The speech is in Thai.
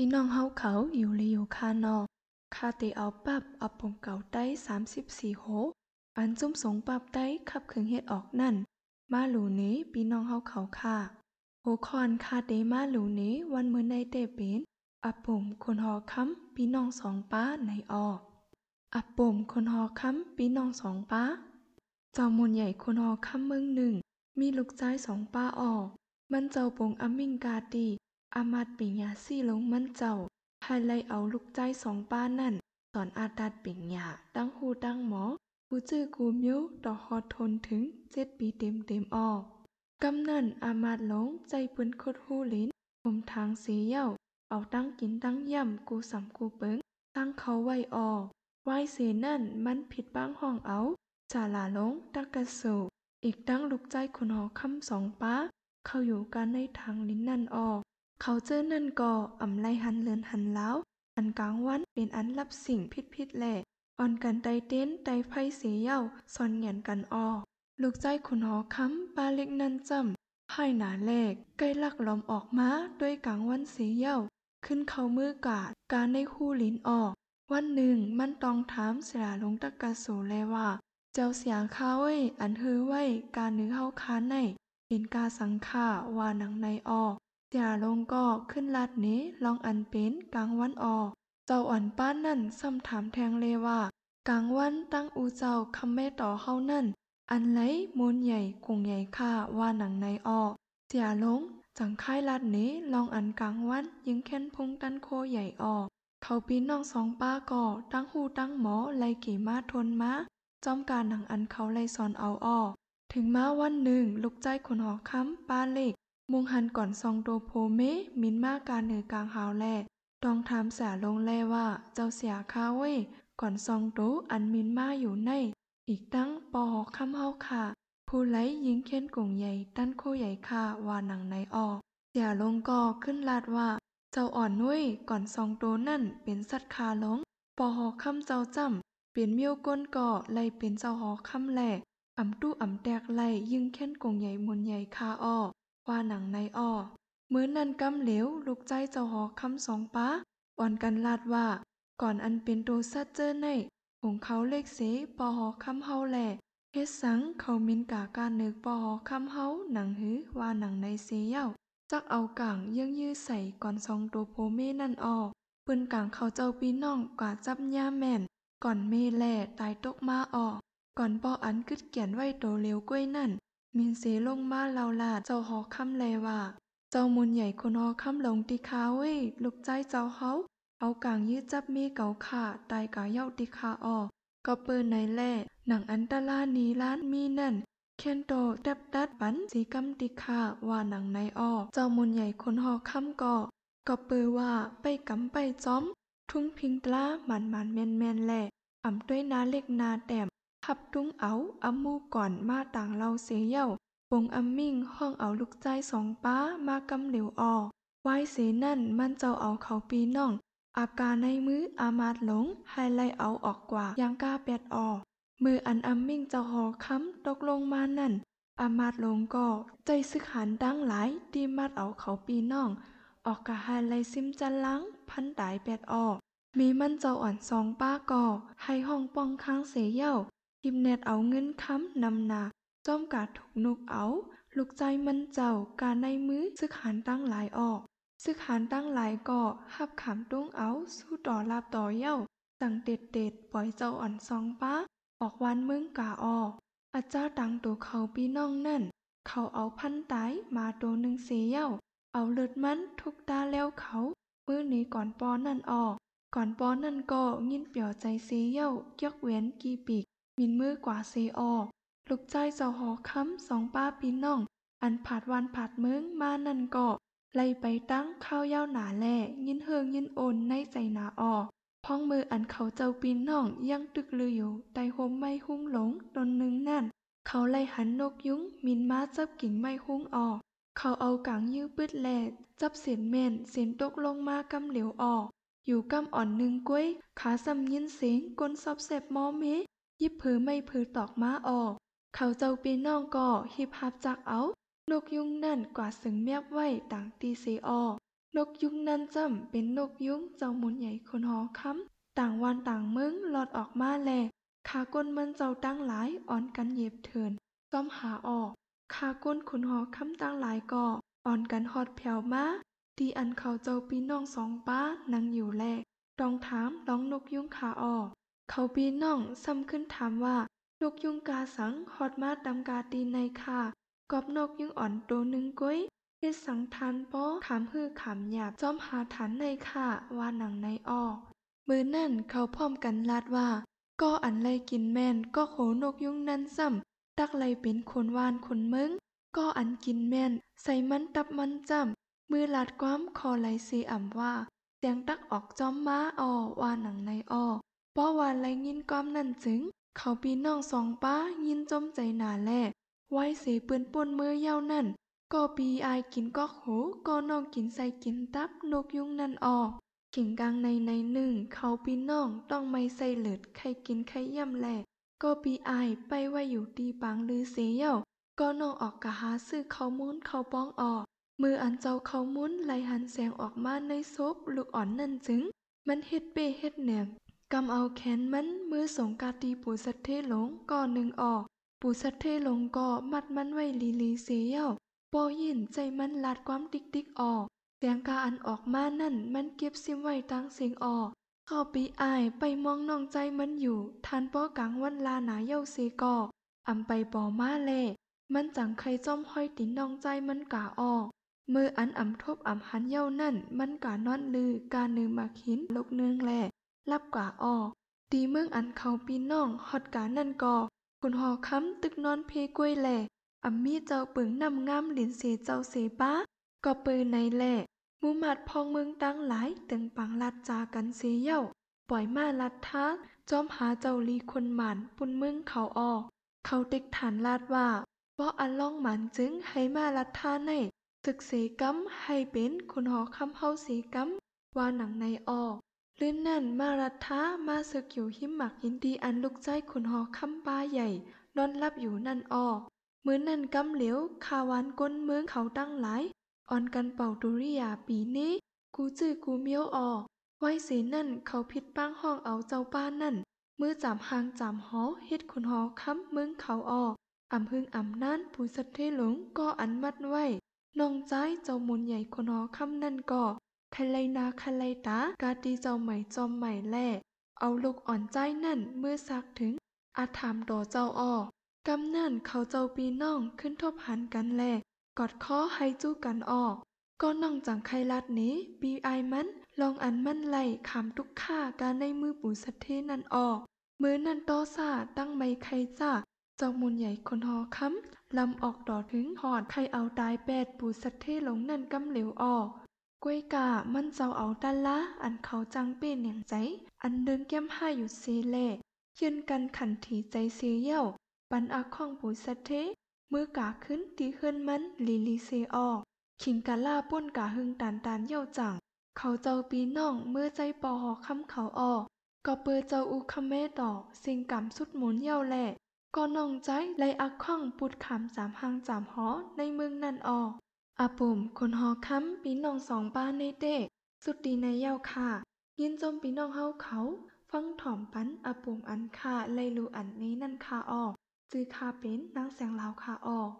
พี่น้องเฮาเขาอยู่ลีอยู่คานอคาเตเอาปับเอาปมเก่าใต้34โหอันจุ้มสงปับใต้ขับเครื่องเฮ็ดออกนั่น มาหลูนี้พี่น้องเฮาเขาค่ะโหคอนคาเตมาหลูนี้วันเมื้อในเตเป็นอับปุ่มคนหอค้ำพี่น้องสองป้าในออกอับปุ่มคนหอค้ำพี่น้องสองป้าเจ้ามูลใหญ่คนหอค้ำเมืองหนึ่งมีลูกชายสองป้าออกมันเจ้าปงอามิงกาตี อามาดปิญญาซี่ลงมันเจ้าให้ไล่เอาลูกใจสองป้านั่น สอนอาดัดปิญญาตั้งหูตั้งหมอ กูจื้อกูมิ้วต่อฮอดทนถึงเจ็ดปีเต็มเต็มออกกำนันอามาดหลงใจปืนคดหูลิ้นผมทางเสียเย้าเอาตั้งกินตั้งย่ำกูสำกูเปิงตั้งเขาไว้ออกไว้เสนั่นมันผิดบ้างห้องเอาจาลาลงตักกระสูอีกตั้งลูกใจคนหอคำสองป้า เข้าอยู่กันในทางลิ้นนั่นออก เขาเจอนั่นก่ออ่ำไลหันเลือนหันแล้ว อันกลางวันเป็นอันรับสิ่งพิษพิษแหล่อ่อนกันไตเต้นไตไฟเสียเย้าซอนเหงียนกันออลูกใจคนหอคำป้าเล็กนั่นจำให้หนาแลกใกล้ลักล้อมออกมาด้วยกลางวันเสียเย้าขึ้นเขามือกาดการในคู่ลิ้นออก วันหนึ่งมันตองถามเสียลงตะกะโสแลว่า เจ้าเสียงข้าไว้อันเฮือไว้การนื้อเฮาค้านในเป็นกาสังขาว่าหนังในออก เสียลงก็ขึ้นลาดนี้ลองอันเป็นกลางวันออก เจ้าอ่อนป้านนั่นซ้ำถามแทงเลว่ากลางวันตั้งอูเจ้าคำแม่ต่อเฮานั่น อันไหลมูลใหญ่กุงใหญ่ค่าว่าหนังในออก เสียลงจังค่ายลาดนี้ลองอันกลางวันยิงแค้นพงตันโคใหญ่ออก เขาปีน้องสองป้าก่อตั้งหูตั้งหมอไลกี่มาทนมาจอมการหนังอันเขาไล่สอนเอาออก ถึงมาวันหนึ่งลูกใจคนหอค้ำป้าเล็ก มุงหันก่อนซองโตโพเมมินมาการเหนือกลางหาวแลต้องถามเสียลงแลว่าเจ้าเสียข้าเว้ก่อนซองโตอันมินมาอยู่ใน อีกตั้งปอหอค้ำเฮาค่ะ ผู้ไลยิงเค้นกงใหญ่ตั้นโคใหญ่ค่ะว่าหนังในออก เสียลงก็ขึ้นลาดว่า เจ้าอ่อนนุ้ยก่อนซองโตนั่นเป็นสัตว์คาลงปอหอคำเจ้าจำเป็นเมียวก้นก่อไล่เป็นเจ้าหอคำแหลกอ่ำตู้อ่ำแตกไล่ยิงเค้นกงใหญ่มนใหญ่คาอ้อ ว่าหนังในอ้อมื้อนั้นกำเหลวลูกใจเจ้าหอคำสองป้าอ่อนกันลาดว่า ก่อนอันเป็นโตซัดเจอในของเขาเลขเสปอหอคำเฮาแหล่เฮ็ดสังเขามินกาการนึกปอหอคำเฮาหนังหือว่าหนังในเสียวจักเอากางยื่งยื้อใส่ก่อนซองตัวโพเมนั่นออกปืนกางเขาเจ้าปีน้องกว่าจับย่าแม่น ก่อนเมแล่ตายตกมาออกก่อนปออันกึดเกียนไว้โตเร็วกล้วยนั่น มินเสลงมาเลาลาดเจ้าหอคำแลยว่า เจ้ามุนใหญ่คนหอคำหลงติคาเว้ยลูกใจเจ้าเฮาเอากางยื้อจับเมเก่าขาตายกาเย้าติคาออกก็เปิดในแล่หนังอันตลานีล้านมีนั่นเคนโตแดบดัดปันสีกำติคาว่าหนังในออเจ้ามุนใหญ่คนหอคำก่อก็เปิดว่าไปกำไปจ้อม ทุ่งพิงตลาหมันหมันแมนแมนแหล่อ่ำด้วยนาเล็กนาแต้ม พับตุ้งเอาอัมมูก่อนมาต่างเราเสียเย่าปงอัมมิ่งห้องเอาลูกใจสองป้ามากำเหลวออไว้เสนั่นมันเจ้าเอาเขาปีน้อง อาการในมืออามาดหลงให้ไลเอาออกกว่ายังกล้าแปดออมืออันอัมมิ่งจะหอค้ำตกลงมานั่น อามาดหลงก็ใจซึกหันดังหลายดีมัดเอาเขาปีน้อง ออกกะให้ไลซิมจันลังพันตายแปดออมีมันเจ้าอ่อนสองป้าก่อให้ห้องป้องค้างเสียเย่า ทิมเน็ตเอาเงินค้ำนำนาจ้อมกาดถูกนกเอา ลูกใจมันเจ้าการในมือซึกหันตั้งหลายออกซึกหานตั้งหลายก่อหับขามตุ้งเอาสู้ต่อลาบต่อเย้าสั่งเด็ดเด็ดปล่อยเจ้าอ่อนซองป้าออกวันมึงกาออกอาเจ้าตังตัวเขาปีน้องนั่น เขาเอาพันตายมาตัวหนึ่งเสียเย้าเอาเลือดมันทุกตาแล้วเขา มือนี้ก่อนปอนั่นออก ก่อนปอนั่นก็ยินเปี่ยวใจเสียเย้ายกเว้นกีปีก มินมือกว่าเสียออลูกใจเจ้าหอค้ำสองป้าปีน้อง อันผาดวันผาดเมืองมานั่นก็ไล่ไปตั้งข้าวยาวหนาแล่ยินเฮิงยินโอนในใจหนาออพ้องมืออันเขาเจ้าปีนน่องยังตึกลืออยู่ใต้โฮมไม้หุ้งหลงตนหนึ่งนั่น เขาไล่หันนกยุ้งมินมาจับกิ่งไม้หุ้งออกเขาเอากางยื้อปืดแหลดจับเสียนแม่นเสียนตกลงมากำเหลวออกอยู่กำอ่อนหนึ่งก้วย ขาซ้ำยินเสียงกลซอบเสบมอเม ยิบผือไม่ผือตอกม้าออก เขาเจ้าปีน้องก็ฮิบฮับจักเอา นกยุงนั่นกว่าสึงแมบไว้ต่างตีเซออนกยุงนั่นจำเป็นนกยุงเจ้ามุนใหญ่คนหอค้ำต่างวันต่างมึงหลอดออกมาแลขาก้นมันเจ้าตั้งหลายอ่อนกันเหย็บเถินจ้อมหาออกขาก้นขุนหอค้ำตั้งหลายก่ออ่อนกันฮอดแผ่วมาตีอันเขาเจ้าปีน้องสองป้านั่งอยู่แลดองถามร้องนกยุงขาออก เขาปีน้องซ้ำขึ้นถามว่านกยุงกาสังฮอดมาตำกาตีในค่ะกอบนกยุงอ่อนโตหนึ่งก้อยเฮ็ดสังทานป้อขามฮือขามหยาบจอมหาฐานในค่ะว่าหนังในออก มือนั่นเขาพร้อมกันลาดว่า ก็อันไลกินแม่นก็โขนกยุงนั่นซ้ำตักไลเป็นคนวานคนมึงก็อันกินแม่น ใส่มันตับมันจ้ำมือลาดความคอไหลเสอ่ำว่าเสียงตักออกจอมม้าออว่าหนังในออ ป้อวานไรยินความนั่นจึง เขาปีน้องสองป้ายินจมใจหนาแลไว้เสปืนป่นมือเย้านั่นก็ปีอายกินก็โหก็น้องกินใส่กินตับนกยุงนั่นออกขิงกลางในในหนึ่ง เขาปีน้องต้องไม่ใส่เหลือดใครกินใครย่ำแหลกก็ปีอายไปไว้อยู่ตีปังลือเสียวก็น้องออกกะหาซื้อเขามุ้นเขาป้องออก มืออันเจ้าเขามุ้นไหลหันแสงออกมาในซบลูกอ่อนนั่นจึง มันเฮ็ดเป้เฮ็ดแหนม กำเอาแขนมันมือสงกาตีปูสัตเทหลงก่อนหนึ่งออก ปูสัตเทหลงก็มัดมันไว้ลีลีเสียวปอยินใจมันลาดความติ๊กติ๊กออกเสียงกาอันออกมานั่นมันเก็บซิมไว้ตั้งเสียงออก เข้าปีอายไปมองน้องใจมันอยู่ทานป้อกลางวันลาหนาเย้าเสกออำไปปอมาเลมันจังใครจ้อมห้อยตินน้องใจมันกาออกมืออันอ่ำทบอ่ำหันเย้านั่น มันกานอนลือกานือมาขินลกเนืองแหล่ รับกาอ้อตีเมืองอันเขาปีน้องฮอดกานั่นก่อคุณหอค้ำตึกนอนเพกล้วยแหล่อัมมีเจ้าปึงนำงามหลินเสเจ้าเสป้าก็ปืนในแหล่มูมัดพองเมืองตั้งหลายตึงปังลัดจากันเสียเย้าปล่อยมาลัดท้าจอมหาเจ้าลีคนหมานปุ่นเมืองเขาออก เขาเต็กฐานลาดว่าเพราะอันล่องหมันจึงให้มาลัดท่าในศึกเสกัมให้เป็นคุณหอคำเฮาเสกัมว่าหนังในออก ลื่นนั่นมารัดท้ามาศึกอยู่หิมหมักยินดีอันลุกใจคุณหอคำป้าใหญ่ นอนรับอยู่นั่นออกมือนั่นกำเหลียวคาวานก้นเมืองเขาตั้งหลายอ่อนกันเป่าดุริยาปีนี้ กูจื้อกูเมียวออกไว้เสนั่นเขาผิดป้างห้องเอาเจ้าป้านั่น มือจามหางจามหอเฮ็ดคุณหอค้ำมึงเขาออกอำพึงอำนั่นผู้สัตเทหลงก็อันมัดไว้น้องใจเจ้ามุนใหญ่คนหอค้ำนั่นก็ คไลนาคไลตากาตีเจ้าใหม่จอมใหม่แล่เอาลูกอ่อนใจนั่นเมื่อสักถึง อาถามดอเจ้าออกำนั่นเขาเจ้าปีน้องขึ้นทบหันกันแลกอดคอให้จู้กันออกก็น้องจังไคลัดนี้ปีไอมันลองอันมันไหลขามทุกข้าการในมือปู่สัตเทนั่นออกมือนั่นโตซาตั้งไม่ใครจ้าเจ้ามุนใหญ่คนหอค้ำลำออกดอถึงหอดใครเอาตายแปดปู่สัตเทหลงนั่นกำเหลวออก กล้วยกามันเจ้าเอาดันละอันเขาจังเป็นอย่างใจ อันเดินแก้มห้าอยู่เซเล่ยืนกันขันถีใจเสียเย่าปันอาข้องปู่สัตเทมือกาขึ้นตีขึ้นมันลีลีเซออกขิงกาล่าป้นกาหึงตานตานเย่าจังเขาเจ้าปีน้องเมื่อใจปอหอคำเขาออกก็เปิดเจ้าอุคำแม่ต่อสิ่งกำสุดหมุนเย่าแหล่ก็น้องใจไลอักข้องปุดขำสามหางสามหอในเมืองนั่นออก อาปุ่มคนหอค้ำปีน้องสองป้านในเด็กสุดดีในเย้าค่ะ ยินจมปีน้องเฮาเขา ฟังถ่อมปันอาปุ่มอันค่ะไลลูอันนี้นั่นค่ะออกจือค่าเป็นนางแสงลาวค่ะออก